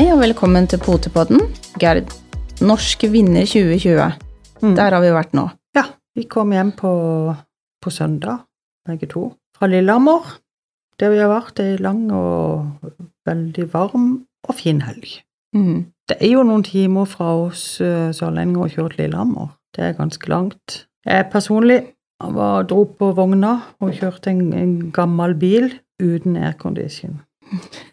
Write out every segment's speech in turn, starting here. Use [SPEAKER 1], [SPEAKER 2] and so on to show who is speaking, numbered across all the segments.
[SPEAKER 1] Hei og velkommen til Potepodden. Gerd, norsk vinner 2020.
[SPEAKER 2] Mm.
[SPEAKER 1] Der har vi vært nå.
[SPEAKER 2] Ja, vi kom hjem på, på søndag, begge to, fra Lillehammer. Der vi har vært ei lang og veldig varm og fin helg.
[SPEAKER 1] Mm.
[SPEAKER 2] Det er jo noen timer fra oss eh, sørlendinger å kjøre til Lillehammer. Det er ganske langt. Jeg personlig var, dro på vogna og kjørte en, en gammel bil uten aircondition.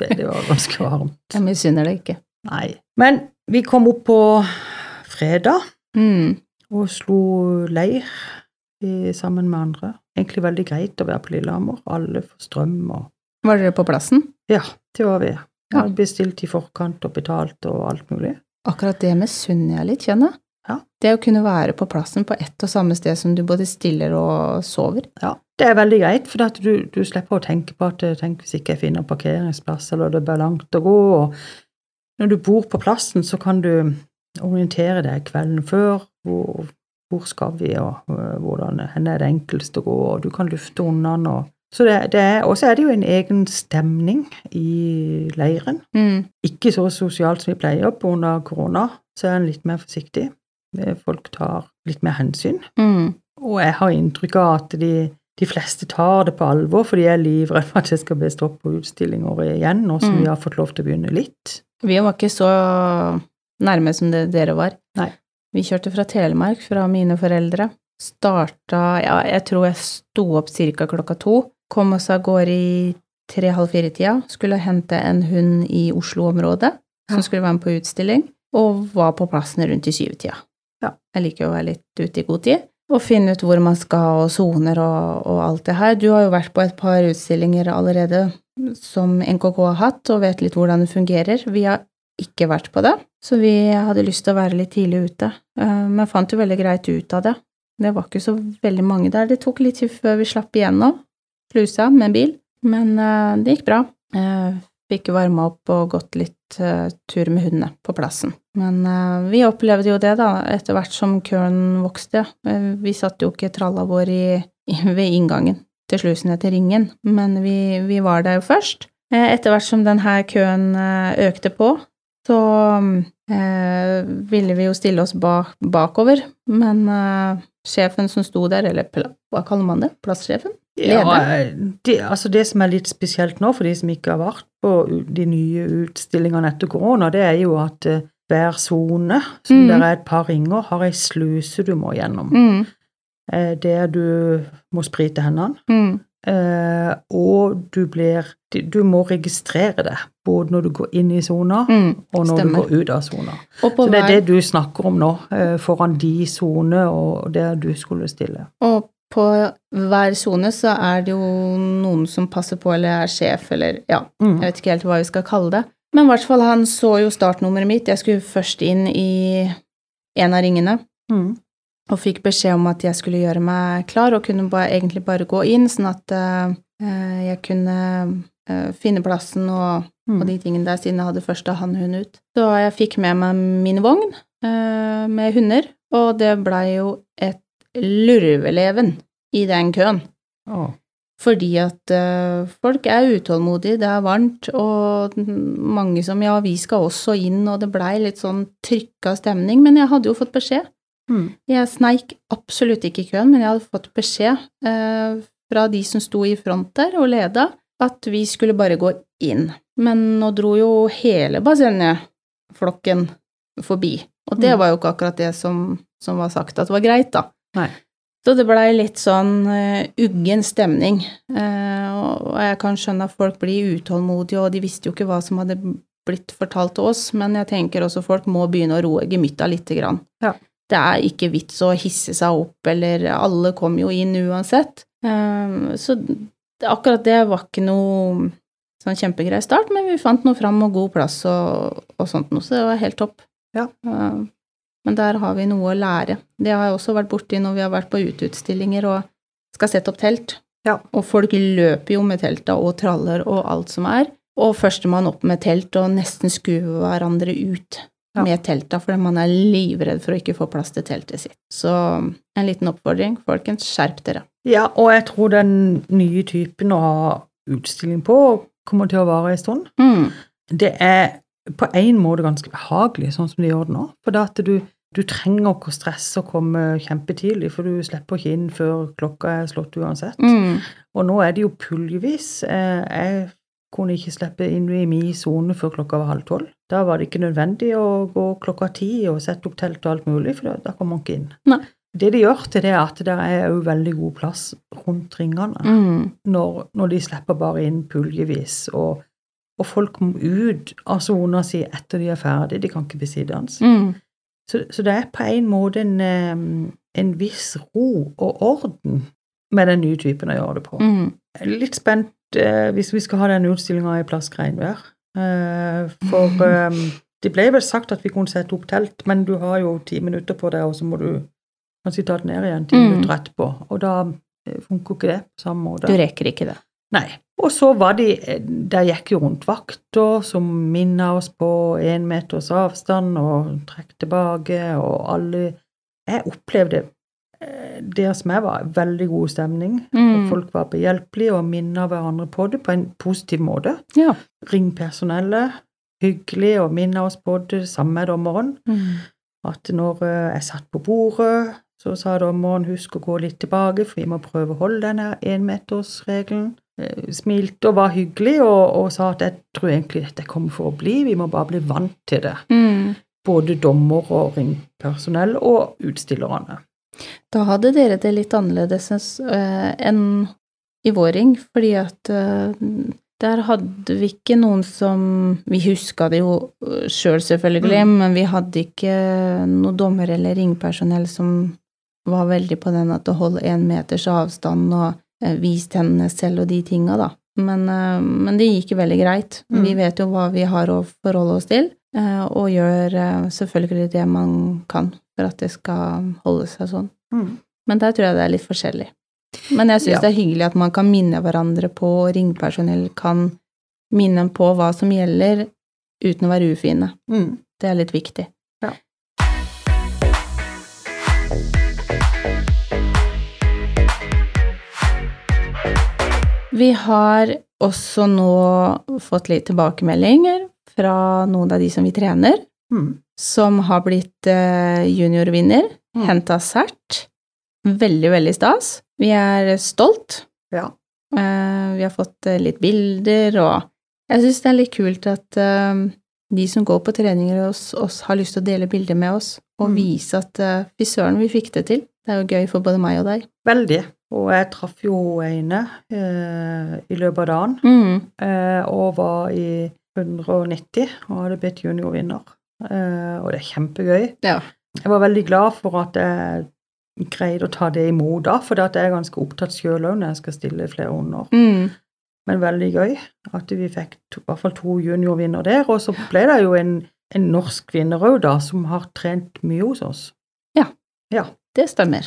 [SPEAKER 2] Det, var ganske varmt.
[SPEAKER 1] Jeg misunner det ikke.
[SPEAKER 2] Nei. Men vi kom opp på fredag
[SPEAKER 1] Mm.
[SPEAKER 2] og slo leir i, sammen med andre. Egentlig veldig greit å være på Lillehammer. Alle får strøm og
[SPEAKER 1] Var dere på plassen?
[SPEAKER 2] Ja, det var vi.
[SPEAKER 1] Ja.
[SPEAKER 2] Hadde bestilt i forkant og betalt og alt mulig.
[SPEAKER 1] Akkurat det misunner jeg litt, kjenner jeg.
[SPEAKER 2] Ja.
[SPEAKER 1] Det å kunne være på plassen på ett og samme sted som du både stiller og sover.
[SPEAKER 2] Ja, Det er veldig greit, for at du, du slipper å tenke på at tenk hvis ikke jeg finner parkeringsplass, eller det blir langt å gå. og Når du bor på plassen, så kan du orientere deg kvelden før. Hvor, hvor skal vi, og øh, hvordan hvor er det enklest å gå, og du kan lufte unna. Og, så det, det er, og så er det jo en egen stemning i leiren.
[SPEAKER 1] Mm.
[SPEAKER 2] Ikke så sosialt som vi pleier på under korona, så er en litt mer forsiktig. Eh, Folk tar litt mer hensyn.
[SPEAKER 1] Mm.
[SPEAKER 2] Og jeg har inntrykk av at de, de fleste tar det på alvor, for de er livredd for at det skal bli stopp på utstillinger igjen, nå som
[SPEAKER 1] Mm.
[SPEAKER 2] vi har fått lov til å begynne litt.
[SPEAKER 1] Vi var ikke så nærme som det dere var.
[SPEAKER 2] Nei.
[SPEAKER 1] Vi kjørte fra Telemark, fra mine foreldre. Starta Ja, jeg tror jeg sto opp ca. klokka to. Kom oss av gårde i tre-halv fire-tida. Skulle hente en hund i Oslo-området som skulle være med på utstilling, og var på plassen rundt i syvtida.
[SPEAKER 2] Ja.
[SPEAKER 1] Jeg liker jo å være litt ute i god tid. Og finne ut hvor man skal, og soner og, og alt det her. Du har jo vært på et par utstillinger allerede som NKK har hatt, og vet litt hvordan det fungerer. Vi har ikke vært på det, så vi hadde lyst til å være litt tidlig ute. Eh, Men fant jo veldig greit ut av det. Det var ikke så veldig mange der. Det tok litt tid før vi slapp igjennom slusa med bil, men eh, det gikk bra. Eh, Fikk varma opp og gått litt tur med hundene på plassen. Men uh, vi opplevde jo det, da, etter hvert som køen vokste. Eh, Vi satt jo ikke tralla vår i, i, ved inngangen til slusen etter Ringen, men vi, vi var der jo først. Eh, Etter hvert som denne køen eh, økte på, så eh, ville vi jo stille oss bak, bakover, men eh, sjefen som sto der, eller hva kaller man det, plasssjefen?
[SPEAKER 2] Ja, det, altså det som er litt spesielt nå, for de som ikke har vært på de nye utstillingene etter korona, det er jo at eh, hver sone, som
[SPEAKER 1] Mm.
[SPEAKER 2] der er et par ringer, har ei sluse du må gjennom.
[SPEAKER 1] Mm,
[SPEAKER 2] Eh, Der du må sprite hendene,
[SPEAKER 1] mm,
[SPEAKER 2] eh, og du blir Du må registrere det, både når du går inn i sona,
[SPEAKER 1] mm,
[SPEAKER 2] og når
[SPEAKER 1] stemmer.
[SPEAKER 2] du går ut av sona. Så det er det du snakker om nå, eh, foran de sone og der du skulle stille.
[SPEAKER 1] og på hver sone så er det jo noen som passer på, eller er sjef, eller ja,
[SPEAKER 2] Mm.
[SPEAKER 1] Jeg vet ikke helt hva vi skal kalle det. Men i hvert fall, han så jo startnummeret mitt. Jeg skulle først inn i en av ringene
[SPEAKER 2] Mm.
[SPEAKER 1] og fikk beskjed om at jeg skulle gjøre meg klar og kunne bare, egentlig bare gå inn, sånn at eh, jeg kunne uh, finne plassen og,
[SPEAKER 2] Mm.
[SPEAKER 1] og de tingene der, siden jeg hadde første hannhund ut. Så jeg fikk med meg min vogn uh, med hunder, og det blei jo et lurveleven i den køen.
[SPEAKER 2] Oh.
[SPEAKER 1] Fordi at uh, folk er utålmodige, det er varmt, og mange som ja, vi skal også inn, og det blei litt sånn trykka stemning, men jeg hadde jo fått beskjed.
[SPEAKER 2] Mm.
[SPEAKER 1] Jeg sneik absolutt ikke i køen, men jeg hadde fått beskjed uh, fra de som sto i front der og leda, at vi skulle bare gå inn. Men nå dro jo hele bassengflokken forbi, og det
[SPEAKER 2] Mm.
[SPEAKER 1] var jo ikke akkurat det som, som var sagt at var greit, da.
[SPEAKER 2] Nei.
[SPEAKER 1] Så det blei litt sånn uh, uggen stemning, Uh, og jeg kan skjønne at folk blir utålmodige, og de visste jo ikke hva som hadde blitt fortalt til oss, men jeg tenker også folk må begynne å roe gemytta lite grann.
[SPEAKER 2] Ja.
[SPEAKER 1] Det er ikke vits å hisse seg opp, eller alle kommer jo inn uansett. Uh, så akkurat det var ikke noe sånn kjempegrei start, men vi fant noe fram og god plass og, og sånt noe, så det var helt topp.
[SPEAKER 2] Ja.
[SPEAKER 1] Eh, men der har vi noe å lære. Det har jeg også vært borti når vi har vært på uteutstillinger og skal sette opp telt.
[SPEAKER 2] Ja.
[SPEAKER 1] Og folk løper jo med telta og traller og alt som er. Og førstemann opp med telt og nesten skue hverandre ut
[SPEAKER 2] Ja.
[SPEAKER 1] med telta fordi man er livredd for å ikke få plass til teltet sitt. Så en liten oppfordring, folkens, skjerp dere.
[SPEAKER 2] Ja, og jeg tror den nye typen å ha utstilling på kommer til å vare en stund.
[SPEAKER 1] Mm.
[SPEAKER 2] Det er på en måte ganske behagelig, sånn som de gjør det nå. For det at du, du trenger ikke å stresse og komme kjempetidlig, for du slipper ikke inn før klokka er slått uansett.
[SPEAKER 1] Mm.
[SPEAKER 2] Og nå er det jo puljevis. Eh, Jeg kunne ikke slippe inn i min sone før klokka var halv tolv. Da var det ikke nødvendig å gå klokka ti og sette opp telt og alt mulig, for da- da kom man ikke inn.
[SPEAKER 1] Nei.
[SPEAKER 2] Det de gjør til det, er at det er jo veldig god plass rundt ringene
[SPEAKER 1] Mm.
[SPEAKER 2] når, når de slipper bare inn puljevis, og, og folk må ut av sona si etter de er ferdig, de kan ikke bli sittende.
[SPEAKER 1] Mm.
[SPEAKER 2] Så, så det er på en måte en, en viss ro og orden med den nye typen å gjøre det på.
[SPEAKER 1] Mm.
[SPEAKER 2] Litt spent eh, hvis vi skal ha den utstillinga i Plask Regnvær. Eh, for eh, det ble vel sagt at vi kunne sette opp telt, men du har jo ti minutter på det, og så må du kanskje ta det ned igjen ti
[SPEAKER 1] Mm.
[SPEAKER 2] minutter etterpå. Og da eh, funker ikke det på samme måte.
[SPEAKER 1] Du rekker ikke det.
[SPEAKER 2] Nei. Og så var de Der gikk jo rundt vakter som minna oss på én meters avstand og trekk tilbake, og alle Jeg opplevde der det som jeg var, veldig god stemning.
[SPEAKER 1] Mm.
[SPEAKER 2] folk var behjelpelige og minna hverandre på det på en positiv måte.
[SPEAKER 1] Ja.
[SPEAKER 2] Ringpersonellet, hyggelig og minna oss på det, samme med dommeren.
[SPEAKER 1] Mm.
[SPEAKER 2] At når eh, jeg satt på bordet, så sa dommeren husk å gå litt tilbake, for vi må prøve å holde denne énmetersregelen. Eh, Smilte og var hyggelig og, og sa at jeg tror egentlig dette kommer for å bli, vi må bare bli vant til det.
[SPEAKER 1] Mm.
[SPEAKER 2] Både dommer og ringpersonell og utstillerne.
[SPEAKER 1] Da hadde dere det litt annerledes eh, enn i vår ring, fordi at eh, der hadde vi ikke noen som Vi huska det jo sjøl, selv selvfølgelig,
[SPEAKER 2] Mm.
[SPEAKER 1] men vi hadde ikke noe dommer eller ringpersonell som var veldig på den at å holde én meters avstand og eh, henne tennene selv og de tinga, da. Men, eh, men det gikk veldig greit.
[SPEAKER 2] Mm.
[SPEAKER 1] Vi vet jo hva vi har å forholde oss til, eh, og gjør selvfølgelig det man kan for at det skal holde seg sånn.
[SPEAKER 2] Mm.
[SPEAKER 1] Men der tror jeg det er litt forskjellig. Men jeg syns
[SPEAKER 2] Ja.
[SPEAKER 1] det er hyggelig at man kan minne hverandre på, og ringpersonell kan minne på hva som gjelder, uten å være ufine.
[SPEAKER 2] Mm.
[SPEAKER 1] Det er litt viktig.
[SPEAKER 2] Ja.
[SPEAKER 1] Vi har også nå fått litt tilbakemeldinger fra noen av de som vi trener,
[SPEAKER 2] Mm.
[SPEAKER 1] som har blitt eh, juniorvinner,
[SPEAKER 2] Mm.
[SPEAKER 1] henta sert. Veldig, veldig stas. Vi er stolt.
[SPEAKER 2] Ja.
[SPEAKER 1] Eh, vi har fått eh, litt bilder, og jeg syns det er litt kult at de som går på treninger hos oss, har lyst til å dele bilder med oss og
[SPEAKER 2] Mm.
[SPEAKER 1] vise at fy søren, vi fikk det til. Det er jo gøy for både meg og deg.
[SPEAKER 2] Veldig. Og jeg traff jo ene eh, i løpet av dagen,
[SPEAKER 1] Mm.
[SPEAKER 2] eh, og var i 190 og hadde blitt juniorvinner. Eh, og det er kjempegøy.
[SPEAKER 1] Ja.
[SPEAKER 2] Jeg var veldig glad for at jeg greide å ta det imot da, for jeg er ganske opptatt sjøl òg når jeg skal stille flere under.
[SPEAKER 1] Mm.
[SPEAKER 2] Men veldig gøy at vi fikk to, i hvert fall to juniorvinner der. Og så ble det jo en, en norsk vinner òg, da, som har trent mye hos oss.
[SPEAKER 1] Ja, Det stemmer.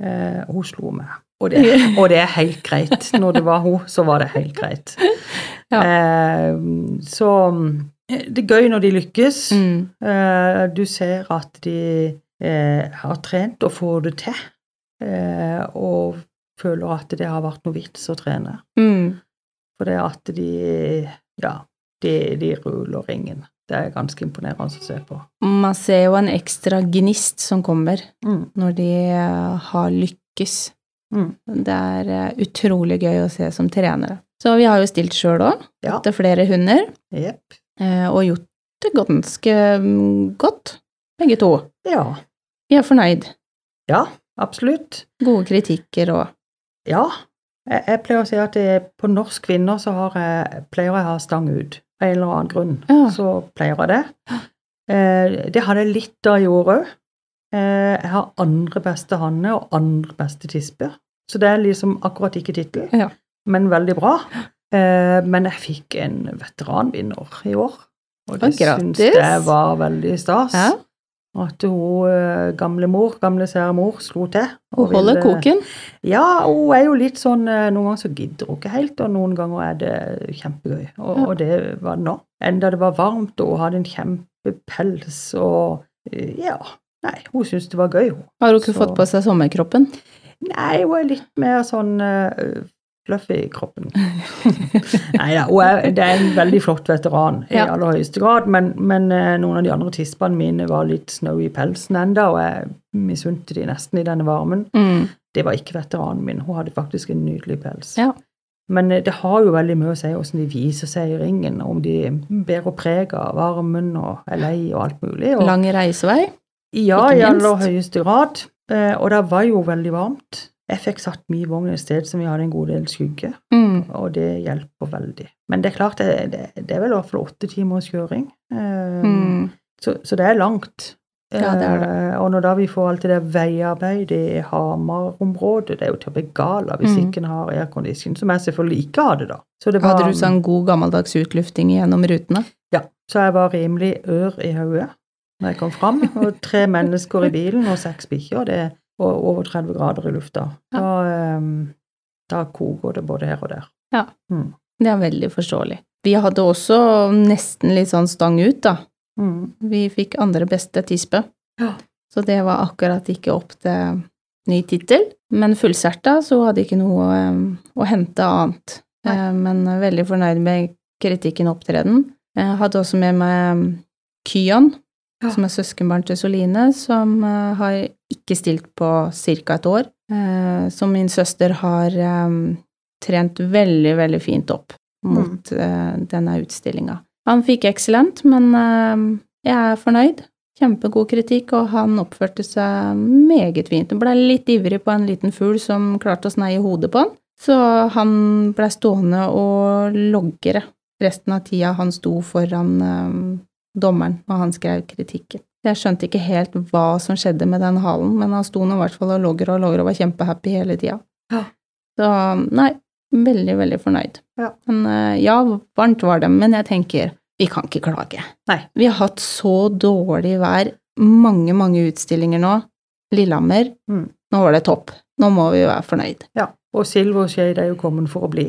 [SPEAKER 2] Eh, hun slo meg. Og det, og det er helt greit. Når det var hun, så var det helt greit.
[SPEAKER 1] Ja.
[SPEAKER 2] Eh, så eh, det er gøy når de lykkes.
[SPEAKER 1] Mm.
[SPEAKER 2] Eh, du ser at de eh, har trent og får det til, eh, og føler at det har vært noe vits å trene.
[SPEAKER 1] Mm.
[SPEAKER 2] For det at de Ja, de, de ruller ringen. Det er ganske imponerende å se på.
[SPEAKER 1] Man ser jo en ekstra gnist som kommer
[SPEAKER 2] Mm.
[SPEAKER 1] når de eh, har lykkes.
[SPEAKER 2] Mm.
[SPEAKER 1] Det er eh, utrolig gøy å se som trenere. Så vi har jo stilt sjøl òg,
[SPEAKER 2] Ja.
[SPEAKER 1] etter flere hunder,
[SPEAKER 2] Jepp.
[SPEAKER 1] eh, og gjort det ganske mm, godt, begge to.
[SPEAKER 2] Ja.
[SPEAKER 1] Vi er fornøyd.
[SPEAKER 2] Ja, absolutt.
[SPEAKER 1] Gode kritikker og
[SPEAKER 2] Ja. Jeg, jeg pleier å si at jeg, på norsk kvinner så har jeg, pleier jeg å ha stang ut. Av en eller annen grunn.
[SPEAKER 1] Ja.
[SPEAKER 2] Så pleier jeg det. Eh, det hadde jeg litt av i år òg. Eh, jeg har andre beste hanne og andre beste tispe. Så det er liksom akkurat ikke tittel,
[SPEAKER 1] Ja.
[SPEAKER 2] men veldig bra. Eh, men jeg fikk en veteranvinner i år. Og det syns jeg var veldig stas.
[SPEAKER 1] Ja.
[SPEAKER 2] At hun eh, gamle mor, gamle sære mor, slo til. og
[SPEAKER 1] Hun holder koken.
[SPEAKER 2] ja, hun er jo litt sånn Noen ganger så gidder hun ikke helt, og noen ganger er det kjempegøy. Og,
[SPEAKER 1] Ja.
[SPEAKER 2] og det var det nå. Enda det var varmt, og hun hadde en kjempepels og Ja. Nei, hun syntes det var gøy, hun.
[SPEAKER 1] Har hun ikke
[SPEAKER 2] Så-
[SPEAKER 1] fått på seg sommerkroppen?
[SPEAKER 2] Nei, hun er litt mer sånn uh, fluffy i kroppen. Nei da, hun er, det er en veldig flott veteran i
[SPEAKER 1] Ja.
[SPEAKER 2] aller høyeste grad, men, men uh, noen av de andre tispene mine var litt snowy i pelsen enda, og jeg misunte de nesten i denne varmen.
[SPEAKER 1] Mm.
[SPEAKER 2] Det var ikke veteranen min, hun hadde faktisk en nydelig pels.
[SPEAKER 1] Ja.
[SPEAKER 2] Men eh, det har jo veldig mye å si hvordan de viser seg i ringen, om de bærer preg av varmen og er lei og alt mulig. Og,
[SPEAKER 1] Lang reisevei.
[SPEAKER 2] Ja, i aller høyeste grad. Eh, og det var jo veldig varmt. Jeg fikk satt min vogn et sted som vi hadde en god del skygge,
[SPEAKER 1] Mm.
[SPEAKER 2] og det hjelper veldig. Men det er klart, det, det, det er vel i hvert fall åtte timers kjøring. Eh,
[SPEAKER 1] Mm.
[SPEAKER 2] så, så det er langt.
[SPEAKER 1] Ja, det er det.
[SPEAKER 2] Eh, og når da vi får alt det der veiarbeidet i Hamar-området, det er jo til å bli gal av hvis
[SPEAKER 1] Mm.
[SPEAKER 2] ikke en har aircondition, som jeg selvfølgelig ikke hadde da. Så det var,
[SPEAKER 1] Hadde du sånn god gammeldags utlufting gjennom rutene?
[SPEAKER 2] Ja, så jeg var rimelig ør i hodet når jeg kom fram. Og tre mennesker i bilen og seks bikkjer, det er over 30 grader i lufta. Da, um, da koker det både her og der.
[SPEAKER 1] Ja, Det er veldig forståelig. Vi hadde også nesten litt sånn stang ut, da.
[SPEAKER 2] Mm.
[SPEAKER 1] Vi fikk andre beste tispe.
[SPEAKER 2] Ja.
[SPEAKER 1] Så det var akkurat ikke opp til ny tittel. Men fullserta så hadde ikke noe um, å hente annet. Eh, men veldig fornøyd med kritikken opptreden. Jeg hadde også med meg Kyan,
[SPEAKER 2] Ja.
[SPEAKER 1] som er søskenbarn til Soline, som eh, har ikke stilt på ca. et år. Eh, som min søster har eh, trent veldig, veldig fint opp mot eh, denne utstillinga. Han fikk excellent, men jeg er fornøyd. Kjempegod kritikk, og han oppførte seg meget fint. Han ble litt ivrig på en liten fugl som klarte å sneie hodet på han, så han ble stående og loggere resten av tida han sto foran dommeren når han skrev kritikken. Jeg skjønte ikke helt hva som skjedde med den halen, men han sto nå i hvert fall og logger og logger og var kjempehappy hele tida.
[SPEAKER 2] Ja.
[SPEAKER 1] Så nei, veldig, veldig fornøyd.
[SPEAKER 2] Ja.
[SPEAKER 1] Men eh, ja, varmt var det, men jeg tenker vi kan ikke klage.
[SPEAKER 2] Nei.
[SPEAKER 1] Vi har hatt så dårlig vær, mange, mange utstillinger nå. Lillehammer,
[SPEAKER 2] Mm.
[SPEAKER 1] nå var det topp. Nå må vi være fornøyd.
[SPEAKER 2] Ja. Og Silver Shade er jo kommet for å bli,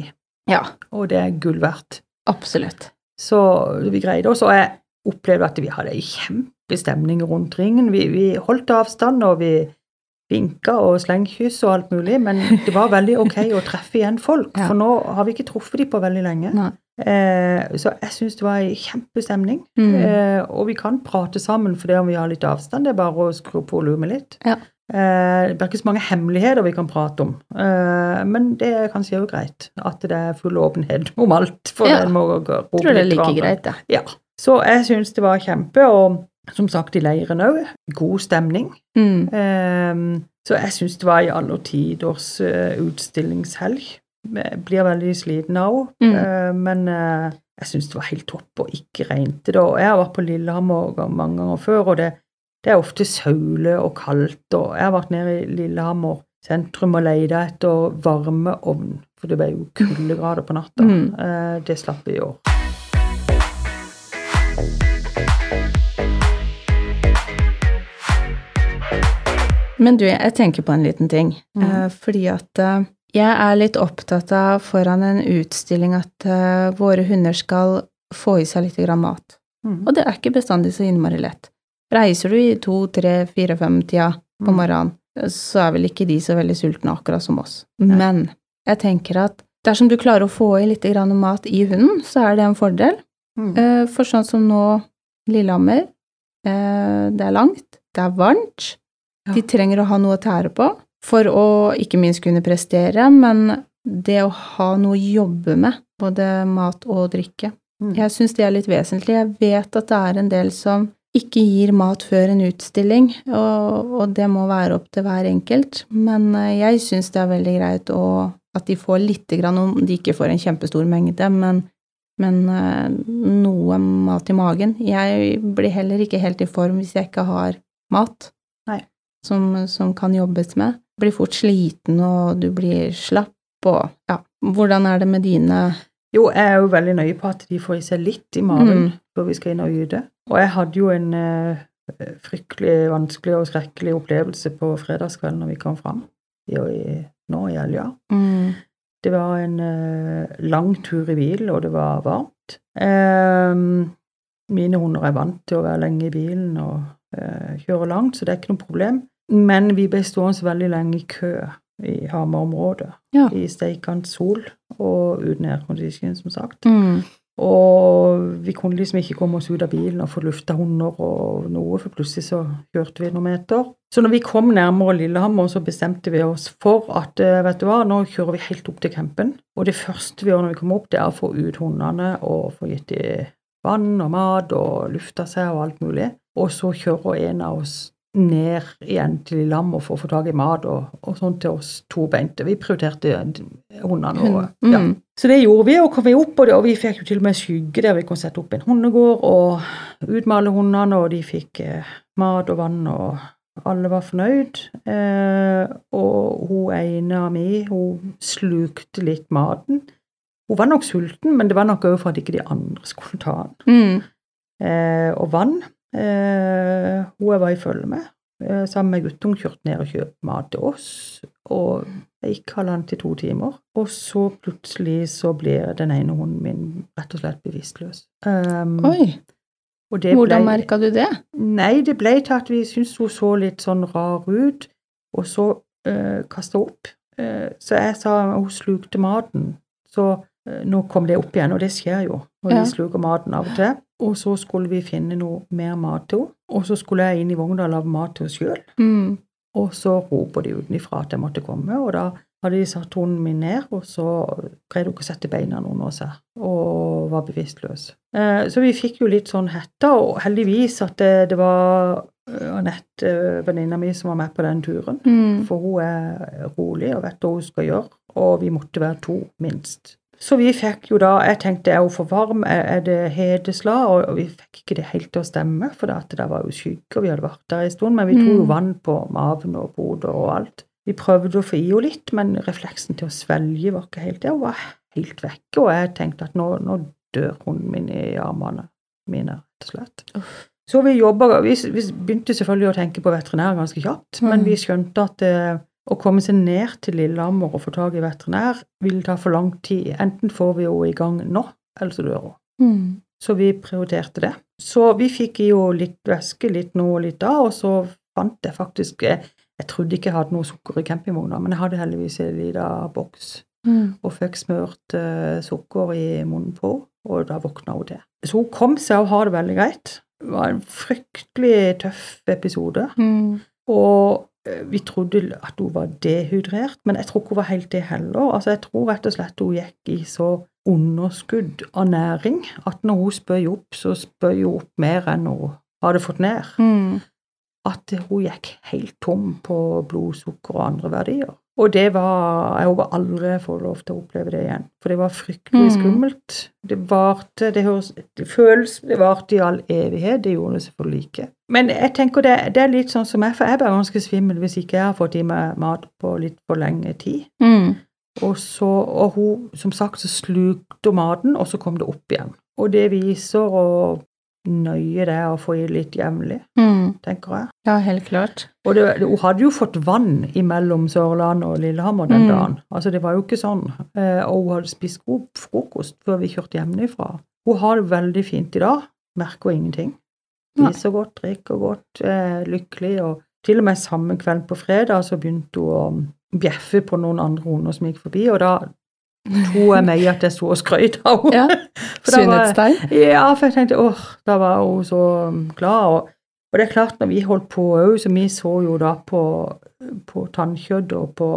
[SPEAKER 1] Ja,
[SPEAKER 2] og det er gull verdt.
[SPEAKER 1] absolutt.
[SPEAKER 2] Så vi greide oss, og jeg opplevde at vi hadde en kjempestemning rundt ringen. Vi, vi holdt avstand, og vi vinka og slengkyss og alt mulig, men det var veldig ok å treffe igjen folk,
[SPEAKER 1] Ja.
[SPEAKER 2] for nå har vi ikke truffet dem på veldig lenge. Eh, så jeg syns det var en kjempestemning.
[SPEAKER 1] Mm.
[SPEAKER 2] Eh, og vi kan prate sammen for det om vi har litt avstand, det er bare å skru på volumet litt.
[SPEAKER 1] Ja.
[SPEAKER 2] Eh, det er ikke så mange hemmeligheter vi kan prate om, eh, men det er kanskje òg greit at det er full åpenhet om alt. For
[SPEAKER 1] Ja.
[SPEAKER 2] den må gå-
[SPEAKER 1] tror det er like greit, det.
[SPEAKER 2] Ja. Så jeg syns det var kjempe, og som sagt i leiren òg, god stemning.
[SPEAKER 1] Mm.
[SPEAKER 2] Ehm, så jeg syns det var i alle tiders eh, utstillingshelg. Jeg blir veldig sliten av
[SPEAKER 1] Mm.
[SPEAKER 2] henne, men eh, jeg syns det var helt topp og ikke regnet da. Jeg har vært på Lillehammer mange ganger før, og det, det er ofte saule og kaldt. Og jeg har vært nede i Lillehammer sentrum og leita etter varmeovn, for det ble jo kuldegrader på natta.
[SPEAKER 1] Mm.
[SPEAKER 2] Eh, det slapp vi i år.
[SPEAKER 1] Men du, jeg tenker på en liten ting.
[SPEAKER 2] Mm.
[SPEAKER 1] Eh, fordi at eh, jeg er litt opptatt av foran en utstilling at eh, våre hunder skal få i seg litt grann mat.
[SPEAKER 2] Mm.
[SPEAKER 1] Og det er ikke bestandig så innmari lett. Reiser du i to, tre, fire, fem-tida på
[SPEAKER 2] Mm.
[SPEAKER 1] morgenen, så er vel ikke de så veldig sultne akkurat som oss.
[SPEAKER 2] Nei.
[SPEAKER 1] Men jeg tenker at dersom du klarer å få i litt grann mat i hunden, så er det en fordel.
[SPEAKER 2] Mm.
[SPEAKER 1] Eh, For sånn som nå, Lillehammer, eh, det er langt, det er varmt,
[SPEAKER 2] Ja.
[SPEAKER 1] de trenger å ha noe å tære på for å ikke minst kunne prestere, men det å ha noe å jobbe med, både mat og drikke,
[SPEAKER 2] Mm.
[SPEAKER 1] jeg syns det er litt vesentlig. Jeg vet at det er en del som ikke gir mat før en utstilling, og, og det må være opp til hver enkelt, men eh, jeg syns det er veldig greit å, at de får lite grann, om de ikke får en kjempestor mengde, men men eh, noe mat i magen. Jeg blir heller ikke helt i form hvis jeg ikke har mat som, som kan jobbes med. Blir fort sliten, og du blir slapp, og ja. Hvordan er det med dine
[SPEAKER 2] Jo, jeg er jo veldig nøye på at de får i seg litt i magen
[SPEAKER 1] Mm.
[SPEAKER 2] før vi skal inn og gyte. Og jeg hadde jo en eh, fryktelig vanskelig og skrekkelig opplevelse på fredagskvelden når vi kom fram i, nå i helga.
[SPEAKER 1] mm,
[SPEAKER 2] Det var en eh, lang tur i bil, og det var varmt. Ehm, mine hunder er vant til å være lenge i bilen og eh, kjøre langt, så det er ikke noe problem. Men vi ble stående veldig lenge i kø i Hamar-området.
[SPEAKER 1] Ja.
[SPEAKER 2] I steikende sol og uten aircondition, som sagt.
[SPEAKER 1] Mm.
[SPEAKER 2] Og vi kunne liksom ikke komme oss ut av bilen og få lufta hunder og noe, for plutselig så kjørte vi noen meter. Så når vi kom nærmere Lillehammer, så bestemte vi oss for at eh, vet du hva, nå kjører vi helt opp til campen. Og det første vi gjør når vi kommer opp, det er å få ut hundene og få gitt dem vann og mat og lufta seg og alt mulig. Og så kjører en av oss ned igjen til Lillehammer for å få tak i mat og, og sånn til oss tobeinte. Vi prioriterte hundene våre.
[SPEAKER 1] Mm.
[SPEAKER 2] Ja. Så det gjorde vi, og kom vi opp, og, det, og vi fikk jo til og med skygge der vi kunne sette opp en hundegård og utmale hundene, og de fikk eh, mat og vann, og alle var fornøyd. Eh, og hun ene av mi, hun slukte litt maten. Hun var nok sulten, men det var nok òg for at ikke de andre skulle ta den.
[SPEAKER 1] Mm.
[SPEAKER 2] Eh, og vann. Eh, hun jeg var i følge med, sammen med guttungen, kjørte ned og kjøpte mat til oss. Og det gikk halvannen til to timer. Og så plutselig så blir den ene hunden min rett og slett bevisstløs. Um,
[SPEAKER 1] Oi. Hvordan
[SPEAKER 2] ble-
[SPEAKER 1] merka du det?
[SPEAKER 2] Nei, det ble til at vi syntes hun så litt sånn rar ut, og så uh, kasta opp. Uh, så jeg sa hun slukte maten. Så eh, nå kom det opp igjen, og det skjer jo Og
[SPEAKER 1] Ja.
[SPEAKER 2] de sluker maten av og til. Og så skulle vi finne noe mer mat til henne. Og så skulle jeg inn i vogna og lage mat til henne sjøl.
[SPEAKER 1] Mm.
[SPEAKER 2] Og så roper de utenfra at jeg måtte komme, og da hadde de satt hunden min ned, og så greide hun ikke å sette beina under seg, og var bevisstløs. Eh, så vi fikk jo litt sånn hetta, og heldigvis at det, det var eh, Anette, eh, venninna mi, som var med på den turen.
[SPEAKER 1] Mm.
[SPEAKER 2] For hun er rolig og vet hva hun skal gjøre, og vi måtte være to, minst. Så vi fikk jo da Jeg tenkte er hun for varm, er det hedeslag? Og vi fikk ikke det helt til å stemme, for det, det var jo skygge, og vi hadde vært der en stund. Men vi tok jo
[SPEAKER 1] Mm.
[SPEAKER 2] vann på maven og hodet og alt. Vi prøvde å få i henne litt, men refleksen til å svelge var ikke helt der. Hun var helt vekke, og jeg tenkte at nå, nå dør hunden min i armene mine, rett og slett. Så vi jobba vi, vi begynte selvfølgelig å tenke på veterinær ganske kjapt, men
[SPEAKER 1] Mm.
[SPEAKER 2] vi skjønte at eh, å komme seg ned til Lillehammer og få tak i veterinær vil ta for lang tid. Enten får vi henne i gang nå, eller så dør hun.
[SPEAKER 1] Mm.
[SPEAKER 2] Så vi prioriterte det. Så vi fikk henne litt væske, litt nå og litt da, og så fant jeg faktisk eh, Jeg trodde ikke jeg hadde noe sukker i campingvogna, men jeg hadde heldigvis en liten boks
[SPEAKER 1] Mm.
[SPEAKER 2] og fikk smørt uh, sukker i munnen på og da våkna hun til. Så hun kom seg og har det veldig greit. Det var en fryktelig tøff episode.
[SPEAKER 1] Mm.
[SPEAKER 2] Og vi trodde at hun var dehydrert, men jeg tror ikke hun var helt det heller. Altså, jeg tror rett og slett hun gikk i så underskudd av næring at når hun spøy opp, så spøy hun opp mer enn hun hadde fått ned.
[SPEAKER 1] Mm.
[SPEAKER 2] At hun gikk helt tom på blodsukker og andre verdier. Og det var Jeg håper aldri jeg får lov til å oppleve det igjen, for det var fryktelig
[SPEAKER 1] Mm.
[SPEAKER 2] skummelt. Det varte Det høres Det føles Det varte i all evighet. Det gjorde det selvfølgelig ikke. Men jeg tenker det, det er litt sånn som jeg, for jeg blir ganske svimmel hvis ikke jeg har fått i meg mat på litt for lenge tid.
[SPEAKER 1] Mm.
[SPEAKER 2] Og så, og hun, som sagt, så slukte maten, og så kom det opp igjen. Og det viser hvor nøye det er å få i litt jevnlig,
[SPEAKER 1] Mm.
[SPEAKER 2] tenker jeg.
[SPEAKER 1] Ja, helt klart.
[SPEAKER 2] Og det, det, hun hadde jo fått vann imellom Sørlandet og Lillehammer den
[SPEAKER 1] Mm.
[SPEAKER 2] dagen. Altså, det var jo ikke sånn. Eh, og hun hadde spist god frokost før vi kjørte hjemmefra. Hun har det veldig fint i dag. Merker ingenting. Spiser godt, drikker godt, eh, lykkelig. Og til og med samme kveld på fredag så begynte hun å bjeffe på noen andre hunder som gikk forbi, og da tror jeg meg at jeg sto og skrøt av henne.
[SPEAKER 1] Sunnhetstegn.
[SPEAKER 2] ja, for jeg tenkte åh, da var hun så um, glad. Og, og det er klart, når vi holdt på òg, så vi så jo da på, på tannkjøtt og på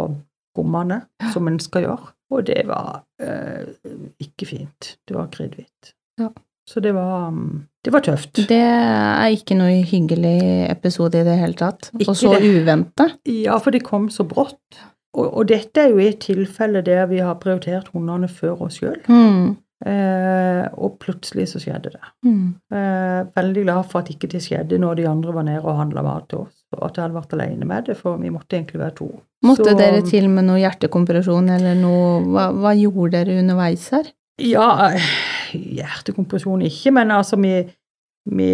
[SPEAKER 2] gommene, som en skal gjøre. Og det var eh, ikke fint. Det var kritthvitt.
[SPEAKER 1] Ja.
[SPEAKER 2] Så det var, um, det var tøft.
[SPEAKER 1] Det er ikke noe hyggelig episode i det hele tatt.
[SPEAKER 2] Ikke
[SPEAKER 1] Og så uventa.
[SPEAKER 2] Ja, for det kom så brått. Og, og dette er jo et tilfelle der vi har prioritert hundene før oss sjøl.
[SPEAKER 1] Mm.
[SPEAKER 2] Eh, og plutselig så skjedde det.
[SPEAKER 1] Mm.
[SPEAKER 2] Eh, veldig glad for at ikke det skjedde når de andre var nede og handla mat til oss. Og at jeg hadde vært alene med det, for vi måtte egentlig være to.
[SPEAKER 1] Måtte
[SPEAKER 2] Så-
[SPEAKER 1] dere til med noe hjertekompresjon eller noe hva, hva gjorde dere underveis her?
[SPEAKER 2] Ja, hjertekompresjon ikke, men altså vi, vi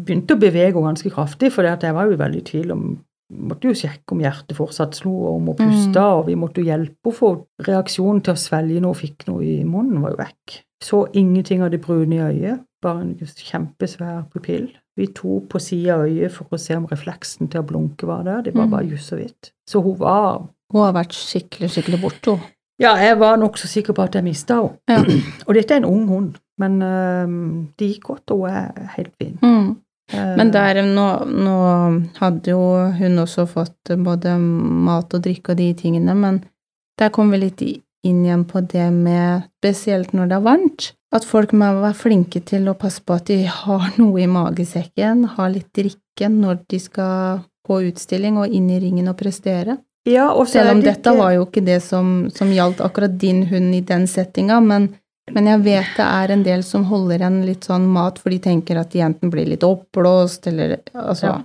[SPEAKER 2] begynte å bevege henne ganske kraftig, for jeg var jo veldig i tvil om måtte jo sjekke om hjertet fortsatt slo, og om hun pusta, og vi måtte jo hjelpe henne, for reaksjonen til å svelge når hun fikk noe i munnen, var jo vekk. Så ingenting av det brune i øyet, bare en kjempesvær pupill. Vi tok på sida av øyet for å se om refleksen til å blunke var der, det var
[SPEAKER 1] Mm.
[SPEAKER 2] bare just så vidt. Så hun var
[SPEAKER 1] Hun har vært skikkelig, skikkelig borte, hun.
[SPEAKER 2] Ja, jeg var nokså sikker på at jeg mista henne.
[SPEAKER 1] Ja.
[SPEAKER 2] Og dette er en ung hund, men øh, det gikk godt, og hun er helt fin.
[SPEAKER 1] Mm. Men der, nå, nå hadde jo hun også fått både mat og drikke og de tingene, men der kom vi litt inn igjen på det med, spesielt når det er varmt, at folk må være flinke til å passe på at de har noe i magesekken, har litt drikke når de skal på utstilling og inn i ringen og prestere.
[SPEAKER 2] ja, og
[SPEAKER 1] Selv om
[SPEAKER 2] det
[SPEAKER 1] dette
[SPEAKER 2] ikke-
[SPEAKER 1] var jo ikke det som, som gjaldt akkurat din hund i den settinga, men, men jeg vet det er en del som holder igjen litt sånn mat, for de tenker at de enten blir litt oppblåst, eller altså
[SPEAKER 2] Ja.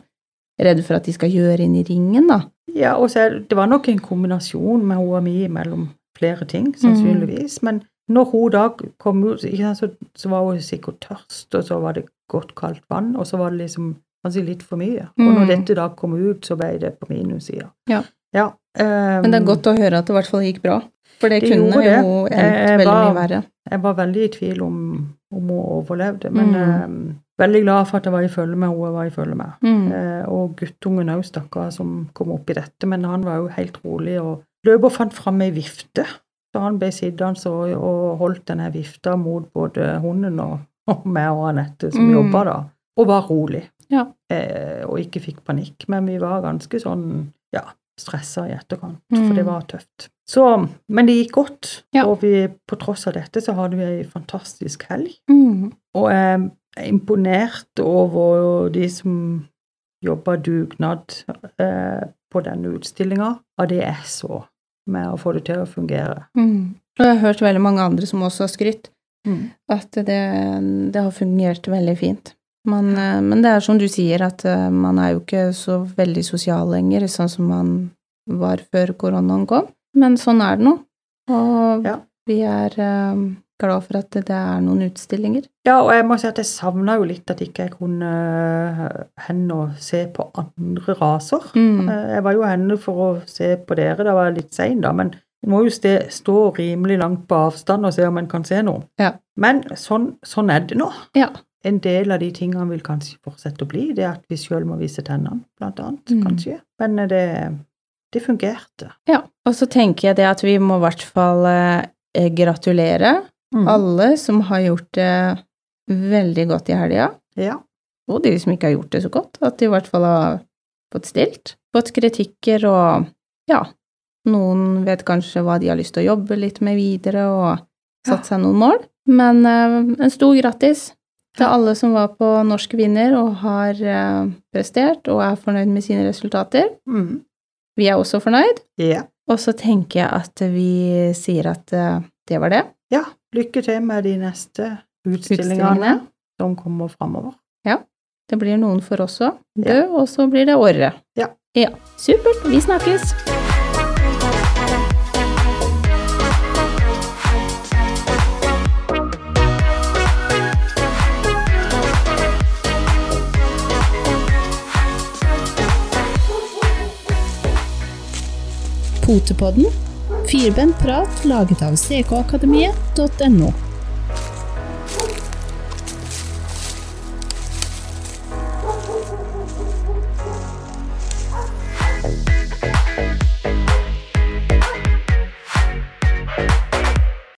[SPEAKER 1] Redde for at de skal gjøre inn i ringen, da.
[SPEAKER 2] Ja, og så det, var nok en kombinasjon med hun og mi mellom flere ting, sannsynligvis. Men når hun da kom ut, så, så var hun sikkert tørst, og så var det godt kaldt vann, og så var det liksom kanskje litt for mye. Og når
[SPEAKER 1] Mm.
[SPEAKER 2] dette da kom ut, så ble det på minussida.
[SPEAKER 1] Ja.
[SPEAKER 2] ja um,
[SPEAKER 1] Men det er godt å høre at det i hvert fall gikk bra, for det,
[SPEAKER 2] Det
[SPEAKER 1] kunne
[SPEAKER 2] det.
[SPEAKER 1] jo endt veldig
[SPEAKER 2] var-
[SPEAKER 1] mye verre.
[SPEAKER 2] Jeg var veldig i tvil om, om hun overlevde, men
[SPEAKER 1] Mm.
[SPEAKER 2] eh, veldig glad for at jeg var i følge med henne jeg var i følge med.
[SPEAKER 1] Mm.
[SPEAKER 2] Eh, og guttungen òg, stakkar, som kom opp i dette, men han var jo helt rolig og løp og fant fram ei vifte. Så han ble sittende og, og holdt denne vifta mot både hunden og, og meg og Anette, som
[SPEAKER 1] Mm.
[SPEAKER 2] jobba da, og var rolig.
[SPEAKER 1] Ja.
[SPEAKER 2] Eh, og ikke fikk panikk, men vi var ganske sånn, ja, stressa i etterkant,
[SPEAKER 1] Mm.
[SPEAKER 2] for det var tøft. Så, men det gikk godt,
[SPEAKER 1] Ja.
[SPEAKER 2] og vi, på tross av dette så hadde vi ei fantastisk helg.
[SPEAKER 1] Mm.
[SPEAKER 2] Og jeg er imponert over de som jobber dugnad eh, på denne utstillinga, av det jeg så med å få det til å fungere.
[SPEAKER 1] Mm. Og jeg har hørt veldig mange andre som også har skrytt, at det, det har fungert veldig fint. Man, eh, men det er som du sier, at eh, man er jo ikke så veldig sosial lenger, sånn som man var før koronaen kom. Men sånn er det nå. Og
[SPEAKER 2] Ja.
[SPEAKER 1] vi er eh, glad for at det, er noen utstillinger.
[SPEAKER 2] Ja, og jeg må si at jeg savna jo litt at ikke jeg kunne hen og se på andre raser.
[SPEAKER 1] Mm.
[SPEAKER 2] Jeg var jo henne for å se på dere, da var jeg litt sein, da, men en må jo stå rimelig langt på avstand og se om en kan se noe.
[SPEAKER 1] Ja.
[SPEAKER 2] Men sånn, sånn er det nå.
[SPEAKER 1] Ja.
[SPEAKER 2] En del av de tingene vil kanskje fortsette å bli, det at vi sjøl må vise tennene, blant annet,
[SPEAKER 1] Mm.
[SPEAKER 2] kanskje. Men eh, det, det fungerte.
[SPEAKER 1] ja. Og så tenker jeg det at vi må i hvert fall eh, gratulere
[SPEAKER 2] Mm.
[SPEAKER 1] alle som har gjort det veldig godt i helga.
[SPEAKER 2] Ja.
[SPEAKER 1] og de som ikke har gjort det så godt, at de i hvert fall har fått stilt, fått kritikker og ja, noen vet kanskje hva de har lyst til å jobbe litt med videre og satt seg noen mål. Men eh, en stor grattis til alle som var på Norsk vinner og har eh, prestert og er fornøyd med sine resultater.
[SPEAKER 2] Mm.
[SPEAKER 1] Vi er også fornøyd,
[SPEAKER 2] ja.
[SPEAKER 1] og så tenker jeg at vi sier at eh, det var det.
[SPEAKER 2] Ja, lykke til med de neste utstillingene,
[SPEAKER 1] Utstillingene.
[SPEAKER 2] som kommer framover.
[SPEAKER 1] Det blir noen for oss òg.
[SPEAKER 2] Ja.
[SPEAKER 1] Og så blir det året.
[SPEAKER 2] Ja.
[SPEAKER 1] ja. Supert. Vi snakkes.
[SPEAKER 3] Potepodden. Firbent prat laget av ckakademiet.no.